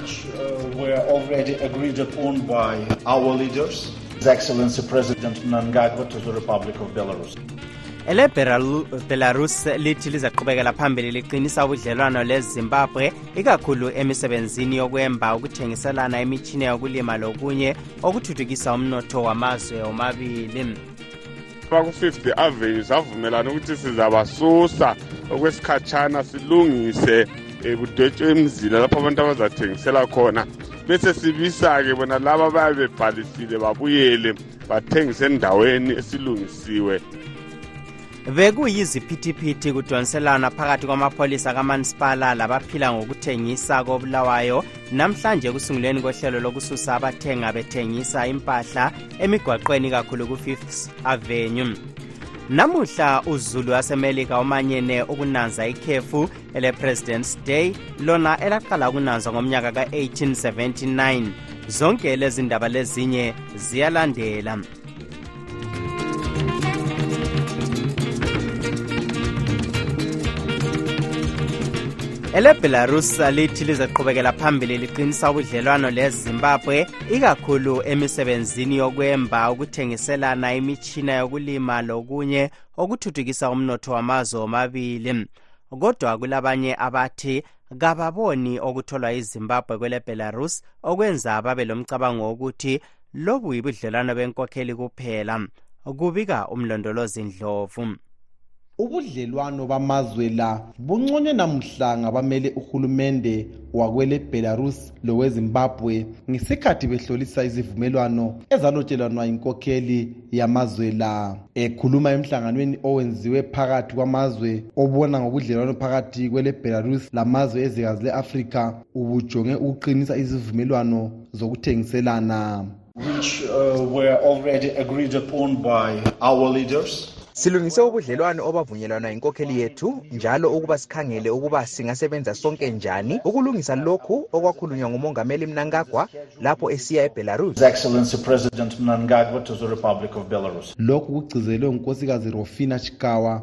Which uh, were already agreed upon by our leaders, His Excellency President Mnangagwa to the Republic of Belarus. elebelarus lithi lizaqhubekela phambili liqinisa ubudlelwano lezimbabwe ikakhulu emisebenzini yokwemba ukuthengiselana imitshina yokulima lokunye okuthuthukisa umnotho wamazwe omabili baku-fifth avenue savumelana ukuthi sizabasusa okwesikhatshana silungise um kudwetshwe imizila lapho abantu abazathengisela khona bese sibisa-ke bona laba bayabe bebhalisile babuyele bathengise endaweni esilungisiwe bekuyiziphithiphithi kudonselana phakathi kwamapholisa kamanisipala labaphila ngokuthengisa kobulawayo namhlanje ekusunguleni kohlelo lokususa abathenga bethengisa impahla emigwaqweni kakhulu ku-fifth avenue namuhla uzulu wasemelika umanyene ukunanza ikhefu ele-president's day lona elaqala ukunanza ngomnyaka ka-1879 zonke lezi ndaba lezinye ziyalandela elebelarus lithi lizaqhubekela phambili liqinisa ubudlelwano lezimbabwe ikakhulu emisebenzini yokwemba ukuthengiselana imitshina yokulima lokunye okuthuthukisa umnotho wamazwe omabili kodwa kulabanye abathi kababoni okutholwa izimbabwe kwelebelarus okwenza babe lomcabango wokuthi lobu yibudlelwano benkokheli kuphela kubika umlondolozi ndlovu ubudlelwano bamazwe la bunconywe namuhla ngabamele uhulumende wakwele belarus lowezimbabwe ngesikhathi behlolisa izivumelwano ezalotshelwanwa yinkokheli yamazwe la ekhuluma emhlanganweni owenziwe phakathi kwamazwe obona ngobudlelwano phakathi kwele belarus lamazwe ezikazi le-afrika ubujonge ukuqinisa izivumelwano zokuthengiselana Which, uh, were already agreed upon by our leaders. silungise ubudlelwano obavunyelwana yinkokheli yethu njalo ukuba sikhangele ukuba singasebenza sonke njani ukulungisa lokhu okwakhulunywa ngumongameli mnangagwa lapho esiya ebelarus lokhu kugcizelwe ngunkosikazi rofina chikawa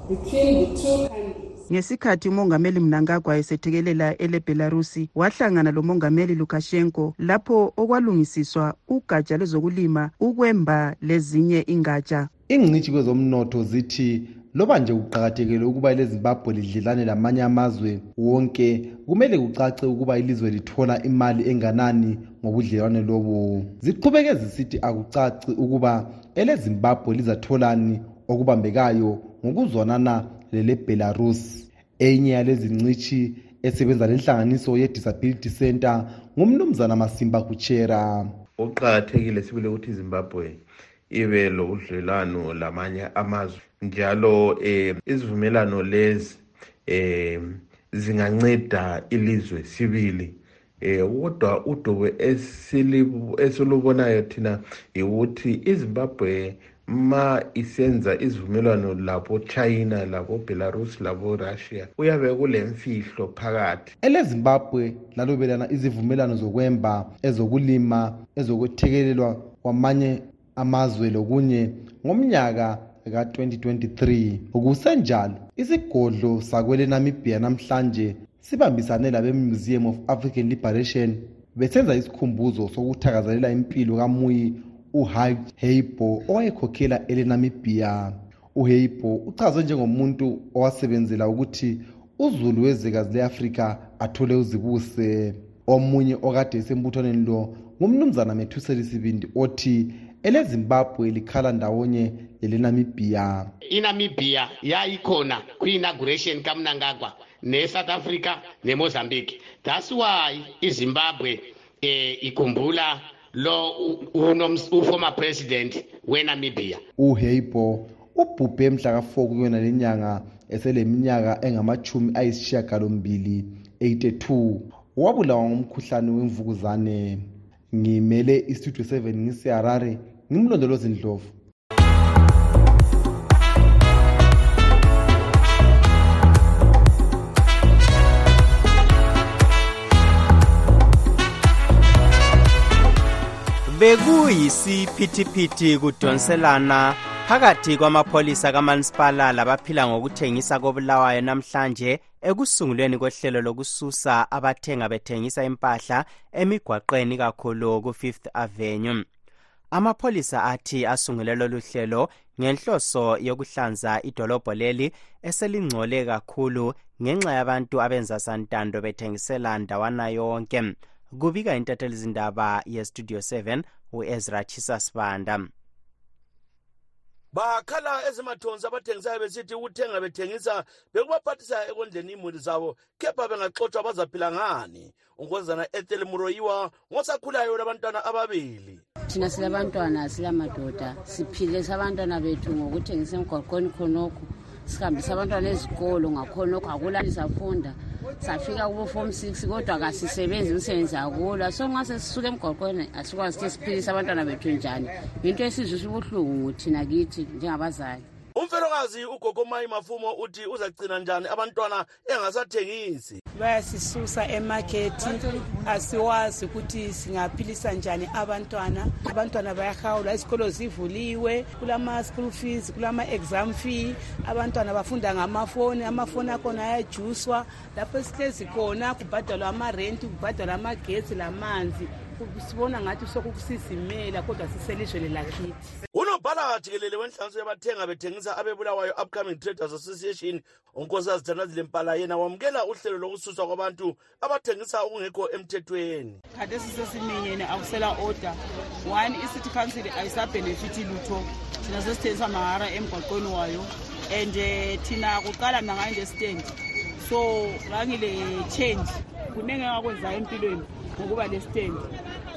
Ngesikhathi uMongameli Mnangagwa esethekelela eleBelarusi, wahlangana loMongameli Lukashenko lapho okwalungisiswa ugatsha lwezokulima, ukwemba lezinye ingatsha. Ingcitshi kwezomnotho zithi loba nje kuqakathekile ukuba elezimbabwe lidlelane lamanye amazwe wonke kumele kucace ukuba ilizwe lithola imali enganani ngobudlelwane lobu ziqhubeke zisithi akucaci ukuba elezimbabwe lizatholani okubambekayo ngokuzwanana lelebelarus enye yalezincitshi esebenza lenhlanganiso ye-disability center ngumnumzana masimba kuchera okuqakathekile sibile ukuthi izimbabwe ibe lobudlelwano lamanye amazwe njalo um izivumelwano lezi um zinganceda ilizwe sibili um kodwa udubo esilubonayo thina yikuthi izimbabwe ma isenza izivumelwano labochina labobelarus laborussia kuyabe kulemfihlo phakathi elezimbabwe lalobelana izivumelwano zokwemba ezokulima ezokuthekelelwa kwamanye amazwe lokunye ngomnyaka ka-2023 kusenjalo isigodlo sakwele namibia namhlanje sibambisane labemuseum of african liberation besenza isikhumbuzo sokuthakazelela impilo kamuyi uhaj heibo owayekhokhela elenamibia uheipo uchazwe njengomuntu owasebenzela ukuthi uzulu wezwekazi le-afrika athole uzibuse omunye okade esembuthwaneni lo ngumnumzana methuseli sibindi othi elezimbabwe likhala ndawonye lelenamibhiya inamibhiya yayikhona kwi-inauguration kamnangagwa ne-south africa nemozambique that's why izimbabwe um ikhumbula lo uformer president wenamibia uheipo ubhubhe mhla ka-4 kuyona le nyanga eseleminyaka engamachumi ayisishiyagalombili 82 wabulawa ngomkhuhlane wemvukuzane ngimele istudio 7 ngiseharare ngimlondolozi ndlovu bekuyisiphithiphithi kudonselana phakathi kwamapholisa kamanisipala labaphila ngokuthengisa kobulawayo namhlanje ekusungulweni kohlelo lokususa abathenga bethengisa impahla emigwaqweni kakhulu ku-fifth avenue amapholisa athi asungule lolu hlelo ngenhloso yokuhlanza idolobho leli eselingcole kakhulu ngenxa yabantu abenza santando bethengisela ndawana yonke kubika intatheli zindaba yestudio 7 uezra chisa sibanda bakhala ezimathonsi abathengisayo besithi ukuthenga bethengisa bekubaphathisa ekondleni imuli zabo kepha bengaxotshwa bazaphila ngani unkonzana ethel muroyiwa ngosakhulayo labantwana ababili thina silabantwana silamadoda siphile sabantwana bethu ngokuthengisa emgwaqweni khonokho sihambisa abantwana ezikolo ngakhonokho akulani safunda safika kubo-form six kodwa kasisebenzi imisebenzi akulwa so nxa sesisuka emgwaqweni asikwazi ukuthi siphilise abantwana bethu njani yinto esizwisa ubuhlungu thina kithi njengabazali umfelokazi ugogomayi mafumo uthi uzagcina njani abantwana engasathengisi bayasisusa emakhethi asiwazi ukuthi singaphilisa njani abantwana abantwana bayahawula izikolo zivuliwe kulama-school fees kulama-exam fee abantwana bafunda ngamafoni amafoni akhona ayajuswa lapho sihlezi khona kubhadalwa amarenti kubhadalwa amagetsi lamanzi sibona ngathi sokukusizimela kodwa siselizweni lakithi unobhala jikelele wenhlanganiso yabathenga bethengisa abebulawayo upcoming traders association unkosikazi thanazile mpala yena wamukela uhlelo lokususwa kwabantu abathengisa okungekho emthethweni khathesi sesiminyene akusela order one i-city council ayisabhenefithi lutho thina sesithengisa mahara emgwaqweni wayo and eh, thina kuqala mna ngayi-understand so ngangile-change kuningi engakwenzayo empilweni ngokuba le-stand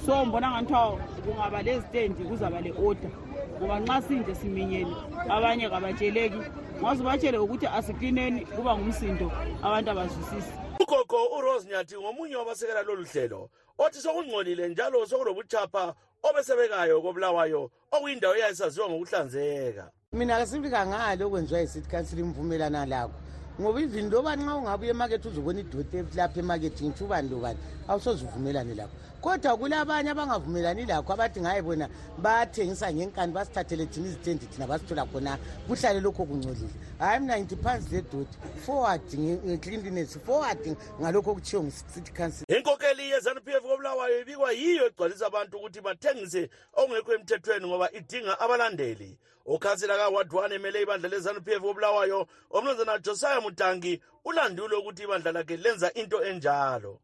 so mbona nganithiwa kungaba le-stand kuzaba le-order ngoba nxa sinje siminyene abanye kabatsheleki ngaze ubatshele ukuthi asiklineni kuba ngumsindo abantu abazwisisi ugogo urose nyathi ngomunye wabasekela lolu hlelo othi sokungcolile njalo sokulobuchapha obesebekayo kobulawayo okuyindawo eyayisaziwa ngokuhlanzeka mina kasifika ngalo okwenziwa yisithi kansila imvumelana lakho ngoba even loba nxa ungabuya emakethi uzobona idoti lapha emakethi ngitsho ubani lobani awusoze uvumelane lakho kodwa kulabanye abangavumelani lakho abathi ngaye bona bathengisa ngenkani basithathele thina izitendi thina basithola khona kuhlale lokho kungcolile hhayi mina ngithi phansi ledoti forward ngecleanliness forward ngalokho okuthiwo ngicity council inkokeli ye-zanupf kobulawayo ibikwa yiyo egcwalisa abantu ukuthi bathengise ongekho emthethweni ngoba idinga abalandeli ukhansela kaward one emele ibandla le-zanupf kobulawayo omnumzana josiah mutangi ulandule ukuthi ibandla lakhe lenza into enjalo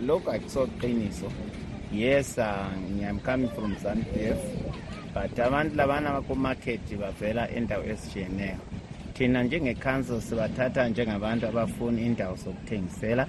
Look, I saw Qiniso. Yes, uh, I'm coming from ZANPF. But abantu labana bakumarket bavela endawo ezitshiyeneyo. Thina njengecouncil sibathatha njengabantu abafuna indawo zokuthengisela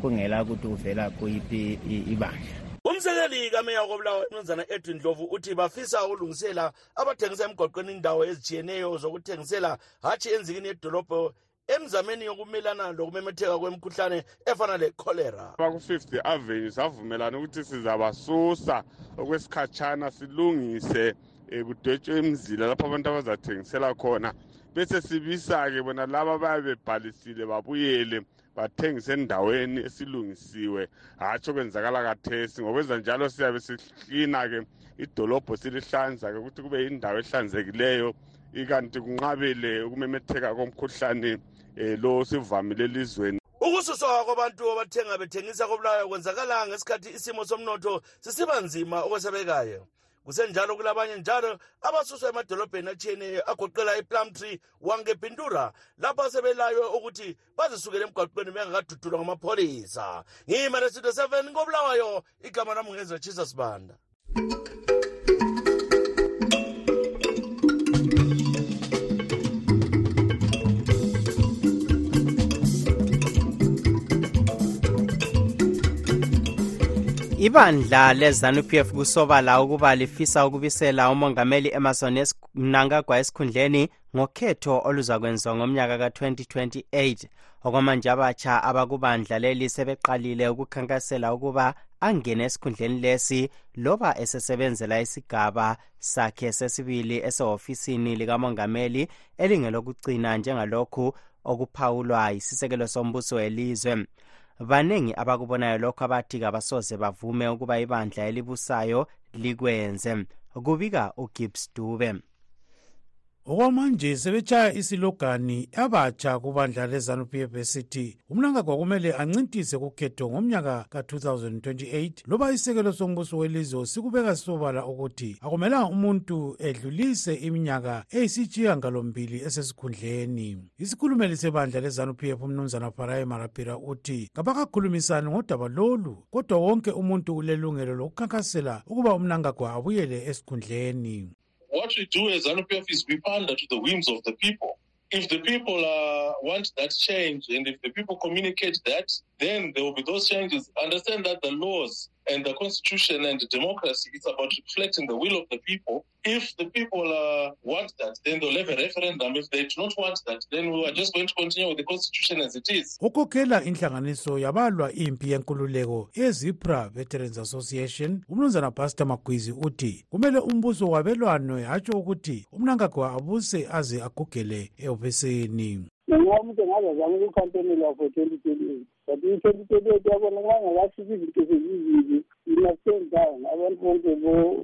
kungela ukuthi uvela kuyiphi ibandla. umsekeli kameya kobulawa umnumzana edwin ndlovu uthi bafisa ukulungisela abathengisa emgwaqweni indawo ezitshiyeneyo zokuthengisela hatshi enzikini yedolobho emzameni yokumelana lokumemetheka kwemikhuhlane efana lecholera baku-fifth avenue savumelana ukuthi sizabasusa okwesikhatshana silungise um kudwetshwe imizila lapho abantu abazathengisela khona bese sibisa-ke bona laba bayabe bebhalisile babuyele bathengise endaweni esilungisiwe hatshi okwenzakala kathesi ngokwenza njalo siyabe sihlina-ke idolobho silihlanza ke ukuthi kube yindawo ehlanzekileyo ikanti kunqabele ukumemetheka komkhuhlane um lo sivamile elizweni ukususwa kwabantu abathenga bethengisa kobulawayo kwenzakala ngesikhathi isimo somnotho sisiba nzima okwesabekayo kusenjalo kulabanye njalo abasuswa emadolobheni atshiyeneyo agoqela iplumtree wange pintura lapho sebelaywe ukuthi bazisukele emgwaqweni bengakadudulwa ngamapholisa ngiyimane sitho 7 kobulawayo igama lami ngezwa jesus banda ibandla lezanup f kusobala ukuba lifisa ukubisela umongameli emerson mnangagwa esikhundleni ngokhetho oluzakwenziwa ngomnyaka ka-2028 okwamanje abatsha abakubandla leli sebeqalile ukukhankasela ukuba angene esikhundleni lesi loba esesebenzela isigaba sakhe sesibili esehofisini likamongameli elingelokucina njengalokhu okuphawulwa yisisekelo sombuso welizwe baningi abakubonayo lokho abathi kabasoze bavume ukuba ibandla elibusayo likwenze kubika ugibbs dube okwamanje sebetshaya isilogani abatsha kubandla lezanu p f esithi umnangagwa kumele ancintise kukhetho ngomnyaka ka-2028 loba isekelo sombuso welizwe sikubeka sisobala ukuthi akumelanga umuntu edlulise iminyaka eyisitshiyangalombili esesikhundleni isikhulumeli sebandla lezanu p f umnumzana faraye marapira uthi kabakakhulumisani ngodaba lolu kodwa wonke umuntu ulelungelo lokukhankasela ukuba umnangagwa abuyele esikhundleni what we do as ZANU-PF is we pander to the whims of the people. If the people uh, want that change and if the people communicate that, then there will be those changes. Understand that the laws and the constitution and the democracy it's about reflecting the will of the people if the people uh, want that then they'll have a referendum if they do not want that then we are just going to continue with the constitution as it is ukukhokhela inhlanganiso yabalwa impi yenkululeko yezipra veterans association umnumzana pastor magwizi uthi kumele umbuso wabelwanwe hatsho ukuthi umnangagwa abuse aze agugele ehofisini noma umuntu engazazama ukukhampeni lakho twenty twenty eight but i-twenty twenty eight yabona uma ngakafiki izinto sezizibi inasenzanga abantu bonke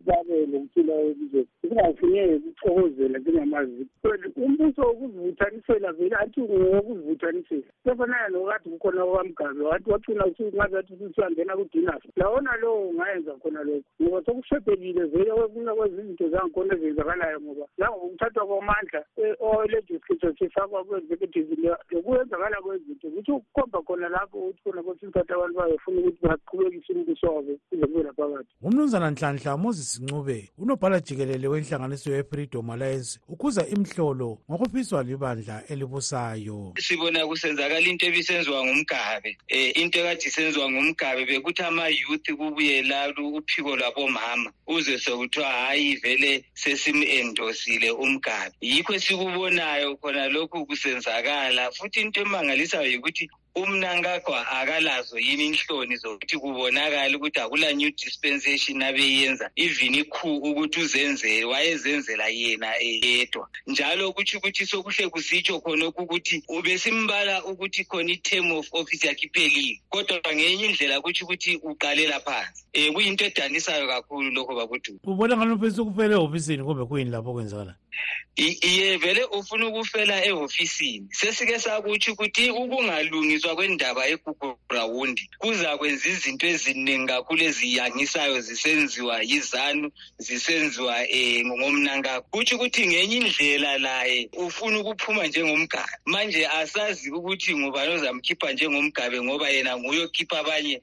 babe lokuthula elizweni singafuneki ukuxokozela njengamaziko umbuso wokuzivuthanisela vele athi ngowokuzivuthanisela sefanana nokade kukhona kwamgabe wathi wacina usungathi wathi usuyangena kudinas lawona lowo ungayenza khona lokho ngoba sokushebhekile vele okunye kwezinto zangikhona ezenzakalayo ngoba langokuthathwa kwamandla eh, oelegislature sifakwa kwe-executive lokwenzakala kwezinto kuthi ukukhomba khona lapho ukuthi khona kwesinye isikhathi abantu bayefuna ukuthi baqhubekise umbuso wabo kuze kube laphakathi ngumnumzana nhlanhla moses ncube unobhala jikelele wenhlanganiso ye-freedom alliance ukhuza imhlolo ngokufiswa libandla elibusayo sibona kusenzakala into ebisenziwa ngumgabe um into ekade isenziwa ngumgabe bekuthi ama-youth kubuye lalu uphiko lwabomama uze sekuthiwa hhayi vele sesimu-endosile umgabe yikho esikubonayo khona lokhu kusenzakala futhi into emangalisayo yikuthi umnankagwa akalazo yini inhloni zokuthi kubonakale ukuthi akula new dispensation abeyenza even ikhu ukuthi uzenze wayezenzela yena yedwa njalo kutsho ukuthi sokuhle kusitsho khonokhu ukuthi ubesimbala ukuthi khona i-term of office yakhe iphelile kodwa ngenye indlela kutsho ukuthi uqalela phansi um kuyinto edanisayo kakhulu lokho bakudu ubona ngani umfesi ukufele ehofisini kumbe kuyini lapho okwenzakalayo I- iye vele ufuna ukufela ehofisini sesike sakutsho ukuthi ukungalungiswa kwendaba yegugurawundi kuzakwenza izinto eziningi kakhulu eziyangisayo zisenziwa yizanu zisenziwa um ngomnankakho kutsho ukuthi ngenye indlela laye ufuna ukuphuma njengomgabe manje asazi ukuthi ngubani ozamkhipha njengomgabe ngoba yena nguye okhipha abanye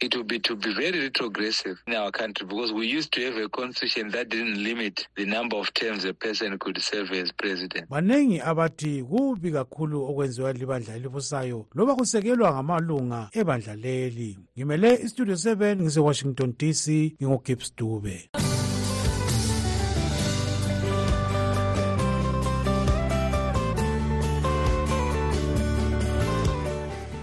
it will be to be very retrogressive in our country because we used to have a constitution that didn't limit the number of terms a person could serve as president baningi abathi kubi kakhulu okwenziwa libandla elibusayo loba kusekelwa ngamalunga ebandla leli ngimele istudio 7 ngisewashington dc ngingugibs dube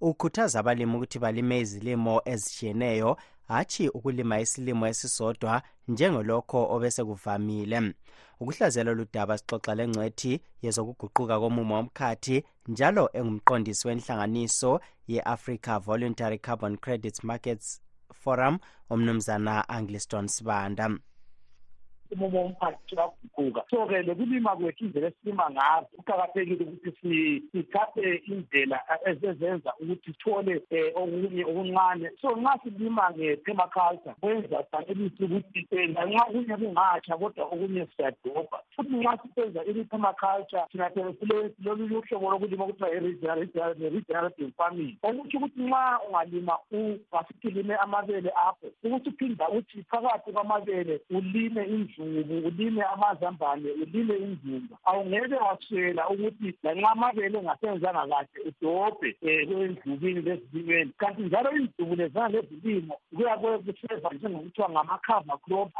ukhuthaza abalimi ukuthi balime izilimo ezitshiyeneyo hatshi ukulima isilimo esisodwa njengolokho obesekuvamile ukuhlazela oludaba sixoxa lengcwethi yezokuguquka komumo womkhathi njalo engumqondisi wenhlanganiso ye-africa voluntary carbon credits markets forum umnumzana angliston sibanda umumo womphathi waguquka so-ke lokulima kwethu indlela esilima ngazo kuqakathekile ukuthi sithathe indlela ezezenza ukuthi sithole um okunye okuncane so nxa silima nge-permaculture kwenza sanelisa ukuthi um lanxa kunye kungatsha kodwa okunye siyadobha futhi nxa sisenza i-permaculture thina siyabe silolunye uhlobo lokulima okuthiwa i-regenerative farming okutsho ukuthi nxa ungalima ungasikilime amabele akho ukusiphinda uthi phakathi kwamabele ulime inzubu ulime amazambane ulime inzumba awungeke waswela ukuthi lanxa amabele engasenzanga kahle udobhe um eh, kwenzubini lezilimeni kanti njalo inzubu lezana izilimo kuyabe kuseza njengokuthiwa ngama-cover crop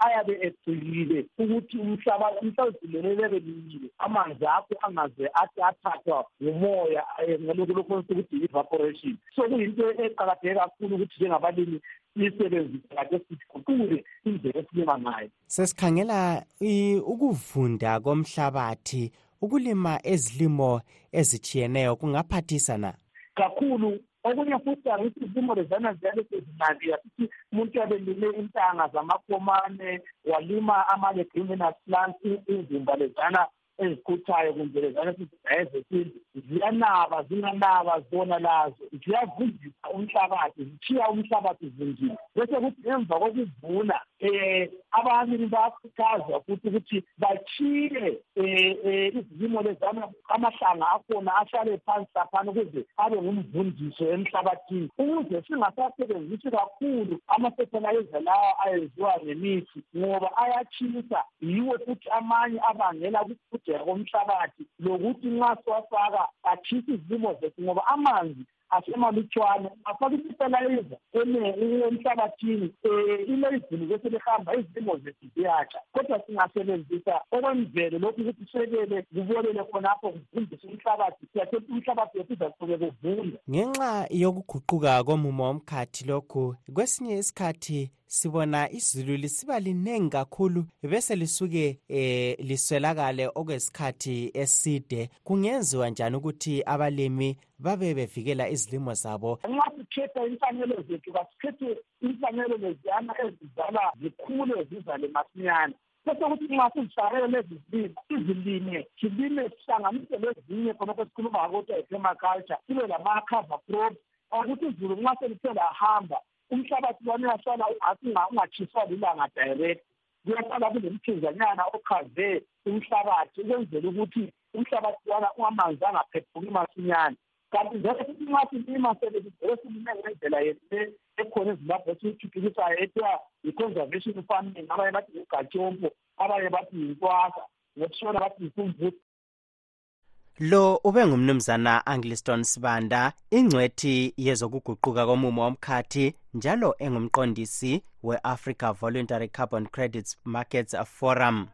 ayabe egcikile ukuthi umhlaba umhlazilele lebe lingile amanzi akho angaze athi athathwa ngumoya eh, ngalokho lokho ukuthi i-evaporation so kuyinto eqakatheke kakhulu ukuthi njengabalimi imisebenzi kade siguqule indlela esilima ngayo sesikhangela ukuvunda komhlabathi ukulima ezilimo ezitshiyeneyo kungaphathisa na kakhulu okunye futhi angithi isimo lezana ziyale sezimali asithi umuntu yabelime intanga zamakomane walima ama-leguminous plants izimba lezana ezikhuthayo kumbe lezana sizidayezesintu ziyanaba zinganaba zona lazo ziyavundisa umhlabathi zitshiya umhlabathi zindile bese kuthi emva kokuvuna um abalimi bayakhuthazwa futhi ukuthi batshiye um izilimo lezana amahlanga akhona ahlale phansi laphana ukuze abe ngumvundiso emhlabathini ukuze singasasebenzisi kakhulu amafethelaiza lawa ayenziwa ngemithi ngoba ayatshisa yiwo futhi amanye abangela ukukhudeka komhlabathi lokuthi nxa siwafaka atshisa izilimo zethu ngoba amanzi asemalutshwana afake ifetalayiza emhlabathini um ilo izulu beselihamba izilimo zethu ziyatsha kodwa singasebenzisa okwemvelo lokhu ukuthi sekele kubolele khonapho kuvundise umhlabathi siyathe umhlabathi wethu uzaqhube kuvunda ngenxa yokuguquka komumo womkhathi lokhu kwesinye isikhathi sibona izulu lisiba liningi kakhulu bese lisuke eh liswelakale okwesikhathi eside kungenziwa njani ukuthi abalimi babe bevikela izilimo zabo nxa sikhetha imfanelo zethu kasikhethe imfanelo leziyana ezizala zikhule zizale masinyane sesekuthi nxa sizifakele lezi zilimi izilime silime sihlanganise lezinye khonokho sikhuluma kodwa i-permaculture sibe lama-cover crop okuthi izulu nxa selithe lahamba umhlabathi lwana uyahlala ungatshiswa lilanga direct kuyasala kulomthizanyana ochaze umhlabathi ukwenzela ukuthi umhlabathi wana amanzi angaphephuki masinyane kanti njalo futhi nxa silima sebesivele silime ngendlela yethu ekhona ezimbabwe esiyithuthukisayo ethiwa yi-conservation farming abanye bathi ngugatshompo abanye bathi yinkwasa ngokushona bathi yisumvusi lo ubengumnumzana angliston sibanda ingcwethi yezokuguquka komumo womkhathi njalo engumqondisi we-africa voluntary carbon credits markets forum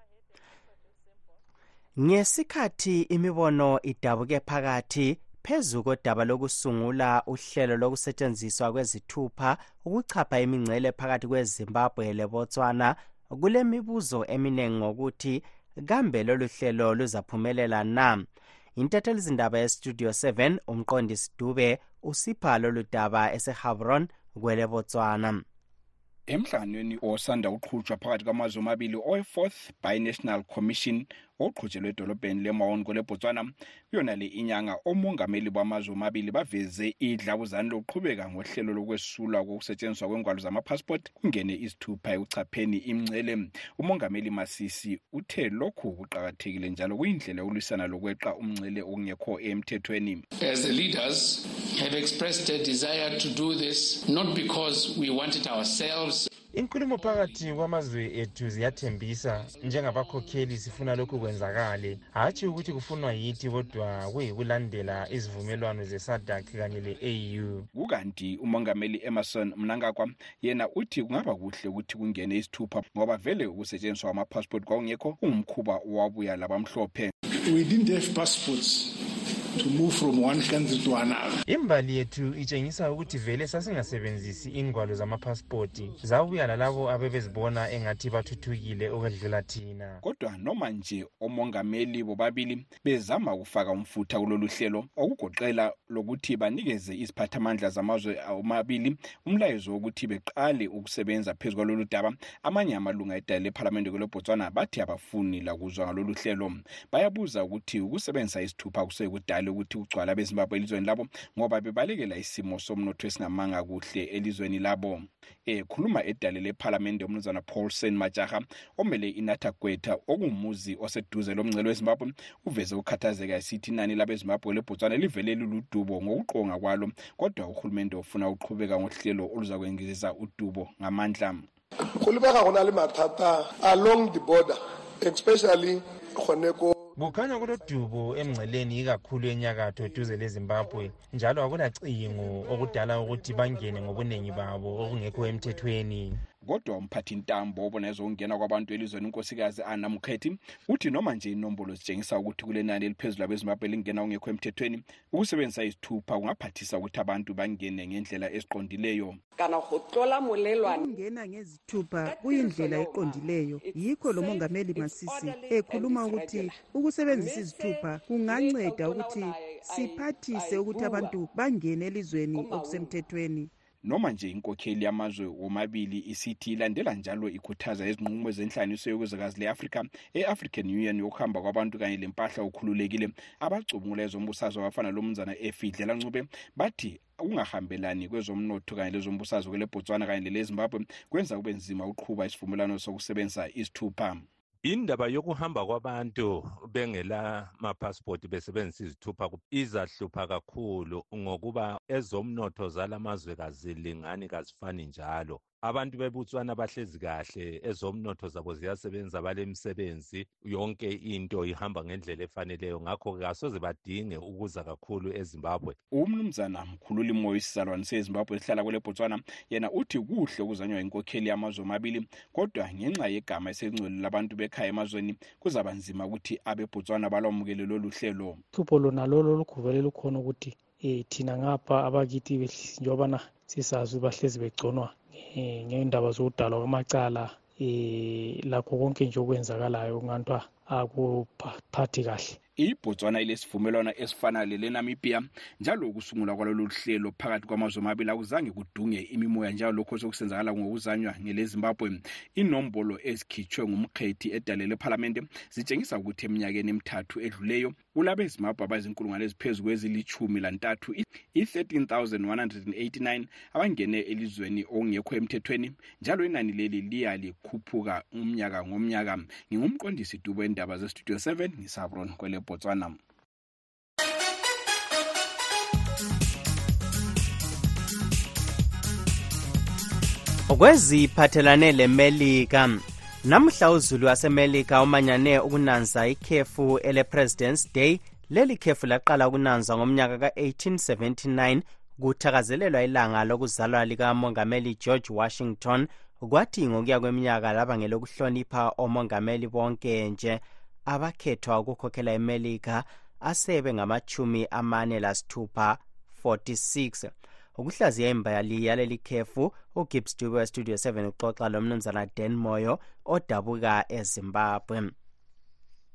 ngesikhathi imibono idabuke phakathi phezu kodaba lokusungula uhlelo lokusetshenziswa kwezithupha ukuchapha imingcele phakathi kwezimbabwe lebotswana kulemibuzo eminengi ngokuthi kambe lolu hlelo luzaphumelela na intathelizindaba yestudio 7 umqondisi dube usipha lolu daba esehabron kwele botswana emhlanganweni osanda uqhutshwa phakathi kwamazwe omabili owe-fourth binational commission oqhutshelwe edolobheni lemawon kwelebotswana yona le inyanga omongameli bamazwe omabili baveze idlabuzane lokuqhubeka ngohlelo lokwesulwa kokusetshenziswa kwengwalo zamaphasipoti kungene izithupha ekuchapheni imncele umongameli masisi uthe lokhu kuqakathekile njalo kuyindlela yokulwisana lokweqa umncele okungekho emthethweni as the leaders have expressed a desire to do this not because we want it ourselves inkulumo phakathi kwamazwe ethu ziyathembisa njengabakhokheli sifuna lokhu kwenzakale hatshi ukuthi kufunwa yithi kodwa kuyikulandela izivumelwano zesadak kanye le-au kukanti umongameli emerson mnangagwa yena uthi kungaba kuhle ukuthi kungene isithupha ngoba vele ukusetshenziswa kwamapassport kwakungekho ungumkhuba owabuya labamhlophe we didn't have passports to move from one country to another imbali yethu itshengisa ukuthi vele sasingasebenzisi ingwalo zamaphasipoti zabuya lalabo abebezibona engathi bathuthukile ukwedlula thina kodwa noma nje omongameli bobabili bezama ukufaka umfutha kulolu hlelo okugoqela lokuthi banikeze iziphathamandla zamazwe omabili umlayezo wokuthi beqale ukusebenza phezu kwalolu daba amanye amalunga edale lephalamende kwelebotswana bathi abafuni lakuzwa ngalolu hlelo bayabuza ukuthi ukusebenzisa isithupha kusekudala ukuthi kugcwala bezimbabwe elizweni labo ngoba bebalekela isimo somnotho esingamanga kuhle elizweni labo ekhuluma edale lephalamende umnumzana paulson majaha omele inatha gwetha okungumuzi oseduze lomngcelo wezimbabwe uveze ukukhathazeka esithi inani labezimbabwe lebhotswana livele luludubo ngokuqonga kwalo kodwa uhulumende ufuna ukuqhubeka ngohlelo oluzakwengiziza udubo ngamandla go lebega go na le mathata along the border especially gone ko kukhanya kulodubo emngceleni ikakhulu enyakatho duze lezimbabwe njalo akulacingo okudala ukuthi bangene ngobuningi babo okungekho emthethweni kodwa umphathintambo obona ezokungena kwabantu elizweni unkosikazi anna mukhethi uthi noma nje inombolo zitshengisa ukuthi kule nani eliphezulu labezimbabwe elingena kungekho emthethweni ukusebenzisa izithupha kungaphathisa ukuthi abantu bangene ngendlela eziqondileyo kana go tlola molelwane ukungena ngezithupha kuyindlela eqondileyo yikho lo mongameli masisi ekhuluma ukuthi ukusebenzisa izithupha kunganceda ukuthi siphathise ukuthi abantu bangene elizweni okusemthethweni noma nje inkokheli yamazwe womabili isithi ilandela njalo ikhuthaza izinqumo zenhlanganiso yokwezakazi le-afrika e-african union yokuhamba kwabantu kanye lempahla okhululekile abacubungula ezombusazwe abafana lomnzana efidlela ncube bathi ukungahambelani kwezomnotho kanye lezombusazwe kwelebotswana kanye lelezimbabwe kwenza kube nzima ukuqhuba isivumelwano sokusebenzisa isithupha indaba yokuhamba kwabantu bengela mapasipoti besebenzisa izithupha izahlupha kakhulu ngokuba ezomnotho zalamazwe kazilingani kazifani njalo abantu bebutswana bahlezi kahle ezomnotho zabo ziyasebenza balemisebenzi yonke into ihamba ngendlela efaneleyo ngakho kasoze badinge ukuza kakhulu ezimbabwe umnumzana mkhululi moyo isizalwane sezimbabwe esihlala kwele botswana yena uthi kuhle ukuzanywa inkokheli yamazwe omabili kodwa ngenxa yegama eselingcwele labantu bekhaya emazweni kuzaba nzima ukuthi abebotswana balwamukele lolu hlelo hlupho lona lolo oluguvele lukhona ukuthi um thina ngapha abakithi njengobana sisazi bahlezi begconwa um ngendaba zokudalwa kwamacala um lakho konke nje okwenzakalayo kungantiwa akuphathi kahle ibotswana ilesivumelwano esifana lelenamibia njalo ukusungulwa kwalolu hlelo phakathi kwamazwe amabili akuzange kudunge imimoya njalo lokho sokusenzakala ngokuzanywa ngelezimbabwe inombolo ezikhitshwe ngumkhethi edale lephalamende zitshengisa ukuthi eminyakeni emithathu edluleyo kulabezimbabwe abazinkulungwane eziphezu kwezilitshumi lantathu i-13189 abangene elizweni okungekho emthethweni njalo inani leli liya likhuphuka umnyaka ngomnyaka ngingumqondisi dubo endaba zestudio 7 ngisabron kwele botswana kweziphathelane lemelika namuhla uzulu wasemelika umanyane ukunanza ikhefu ele-presidence day leli khefu laqala ukunanzwa ngomnyaka ka-1879 kuthakazelelwa ilanga lokuzalwa likamongameli george washington kwathi ngokuya kweminyaka laba ngelokuhlonipha omongameli bonke nje abakhethwa ukukhokhela imelika asebe ngamachumi amane lasithupha 46 ukuhlaziya imbali yaleli khefu ugibbs dube westudio 7 uxoxa lo mnumzana dan moyo odabuka ezimbabwe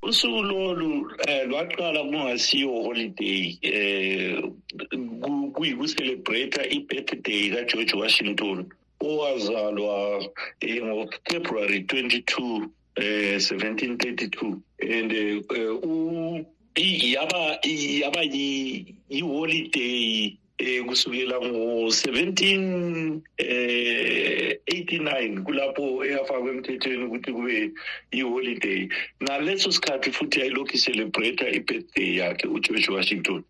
usuku lolu um eh, lwaqala kungasiyo holiday um kuyikucelebrata i-birthday kageorge washington owazalwa eh, ngofebruary 22 eh 1732 and eh, eh, u i- yaba i- yaba yi yi holiday eh kusukela ngo 17 eh 89 kulapho eyafakwa emthethweni ukuthi kube i holiday ngaleso sikhathi futhi yayilokhu celebrate i birthday yakhe uGeorge Washington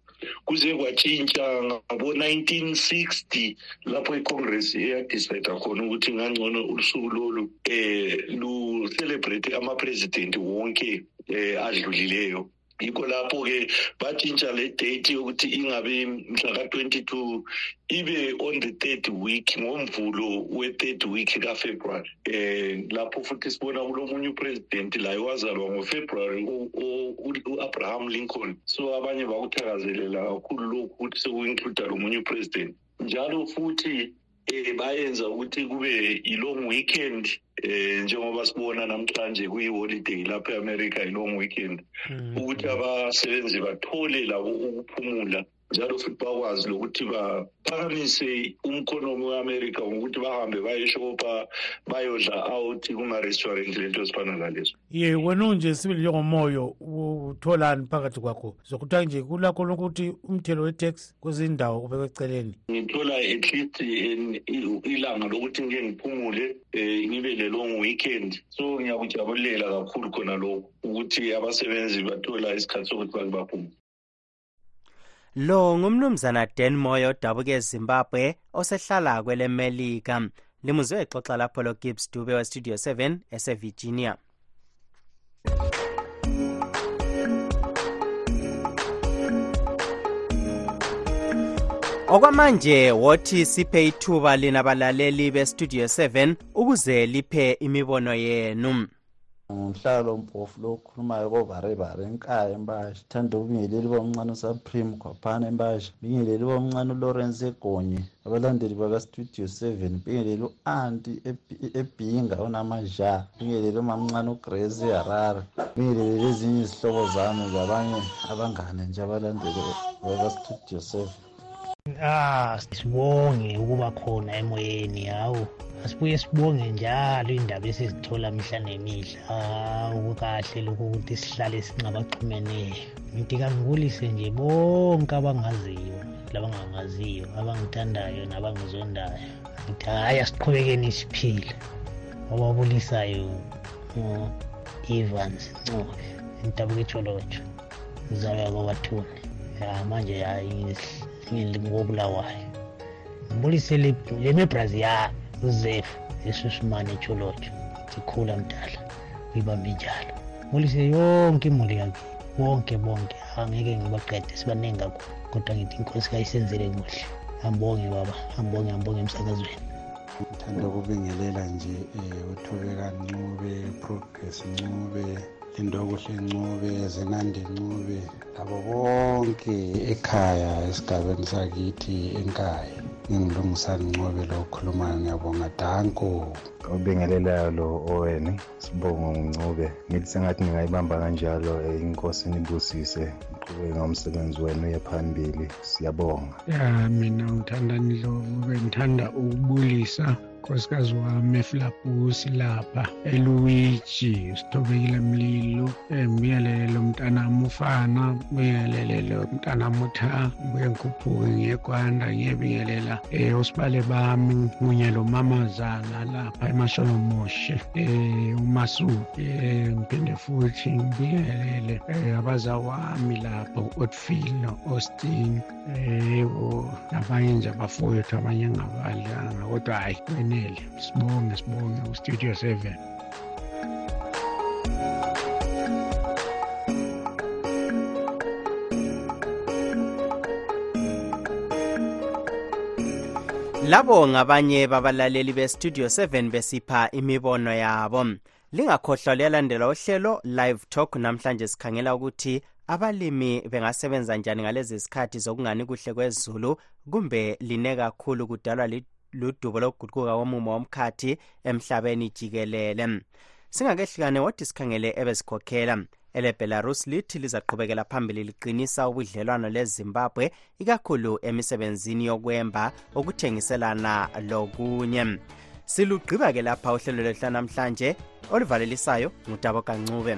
kuze kwatshintsha ngabo-1960 lapho icongress eyadicida khona ukuthi ngangcono usuku lolu um lucelebrate amaprezidenti wonke um adlulileyo yikho lapho-ke batshintsha le date yokuthi ingabe mhlaka 22 ibe on the third week ngomvulo we-third week kafebruary um lapho futhi sibona kulomunye upresidenti laye wazalwa ngofebruwary u-abraham lincoln so abanye bakuthakazelela kakhulu lokhu ukuthi sekuincluda lomunye upresidenti njalo futhi um bayenza ukuthi kube yi-long weekend um njengoba sibona namhlanje kuyi-holiday lapho e-amerika yi-long weekend hmm. ukuthi abasebenzi bathole labo ukuphumula njalo futhi bakwazi lokuthi baphakamise umkhonomi weamerica ngokuthi bahambe bayeshopa bayodla out kuma-restaurant lento ezifana lalezo ye wena unje sibili njengomoyo utholani phakathi kwakho zokuthiwa nje kulakho lokuthi umthelo we-tax kwezinye indawo ubekwe eceleni ngithola at least ilanga lokuthi ngike ngiphumule um ngibe le-long weekend so ngiyakujabulela kakhulu khona lokhu ukuthi abasebenzi bathola isikhathi sokuthi bake baphumule lo ngumnumzana dan moyo odabuka ezimbabwe osehlala kwelemelika limuzwe exoxa lapho logibbs dube westudio 7 esevirginia okwamanje wothi siphe ithuba lina balaleli bestudio 7 ukuze liphe imibono yenu ngihlala lompofu lo okhulumayo kovarebare enkaya embasha thanda ukubingeleli bomncane usupreme khwaphana embasha bingeleli bomncane ulawrence egonye abalandeli bakastudio seven bingeleli u-anti ebhinga unamaja bingeleli umamncane ugrace eharare bingeleli ezinye izihlobo zami zabanye abangane nje abalandeli bakastudio seven ah sibonge ukuba khona emoyeni hawu asibuye sibonge njalo indaba esizithola mihla nemihla hawu kahle lokhu ukuthi sihlale singabaxhumeneyo ngithi kangibulise nje bonke abangaziyo labangangaziyo abangithandayo nabangizondayo ngithi hhayi asiqhubekeni isiphile obabulisayo ngu-evans ncole entabuketsholotsho uzalwa kwabathuni ya manje ngobulawayo ngibulise lemebrazi ya uzefu yesusumane echolotsho sikhula mdala uyibambe njalo ngibulise yonke imuli yakhe bonke bonke angeke ngibaqede sibaningi kakhulu kodwa ngithi inkosi kayisenzele kuhle ambonge baba ambonge ambonge emsakazweni ngithanda ukubingelela nje um eh, uthobeka ncube progress ncube lindokuhle ncube zinandi ncube labo bonke ekhaya esigabeni sakithi enkaya ngingilungisani ncube lokukhulumayo ngiyabonga danko obingelelayo lo oweni sibongo ncube ngithi sengathi ngingayibamba kanjalo eh, inkosi nibusise uqhube ngomsebenzi wenu uye phambili siyabonga ya mina ngithanda nilo ngithanda ukubulisa nkosikazi wami efilabhusi lapha eluwiji sithobekile mlilo ngibiyelele lo mntanami ufana ngibiyelele lo mntanami utha ngibuye ngikhuphuke ngiyekwanda ngiyebingelela um eh, usibale bami kunye lo mamazana lapha emasholomushe um eh, umasu um eh, ngiphinde futhi ngibingelele um abazawami lapho u-otfil no-austin yebo nabanye nje abafowethu abanye angabalanga kodwa hhayi kwenele sibonge sibonge ustudio seven labo ngabanye babalaleli bestudio 7 besipha imibono yabo lingakhohlwa liyalandela uhlelo live talk namhlanje sikhangela ukuthi abalimi bengasebenza njani ngalezi zikhathi zokungani kuhle kwezulu kumbe line kakhulu kudalwa ludubo lokuguquka komumo womkhathi emhlabeni jikelele singakehlukane wodi sikhangele ebesikhokhela elebelarus lithi lizaqhubekela phambili liqinisa ubudlelwano lezimbabwe ikakhulu emisebenzini yokwemba ukuthengiselana lokunye silugqiba ke lapha uhlelo lwethu lanamhlanje oluvalelisayo ngudabo kancube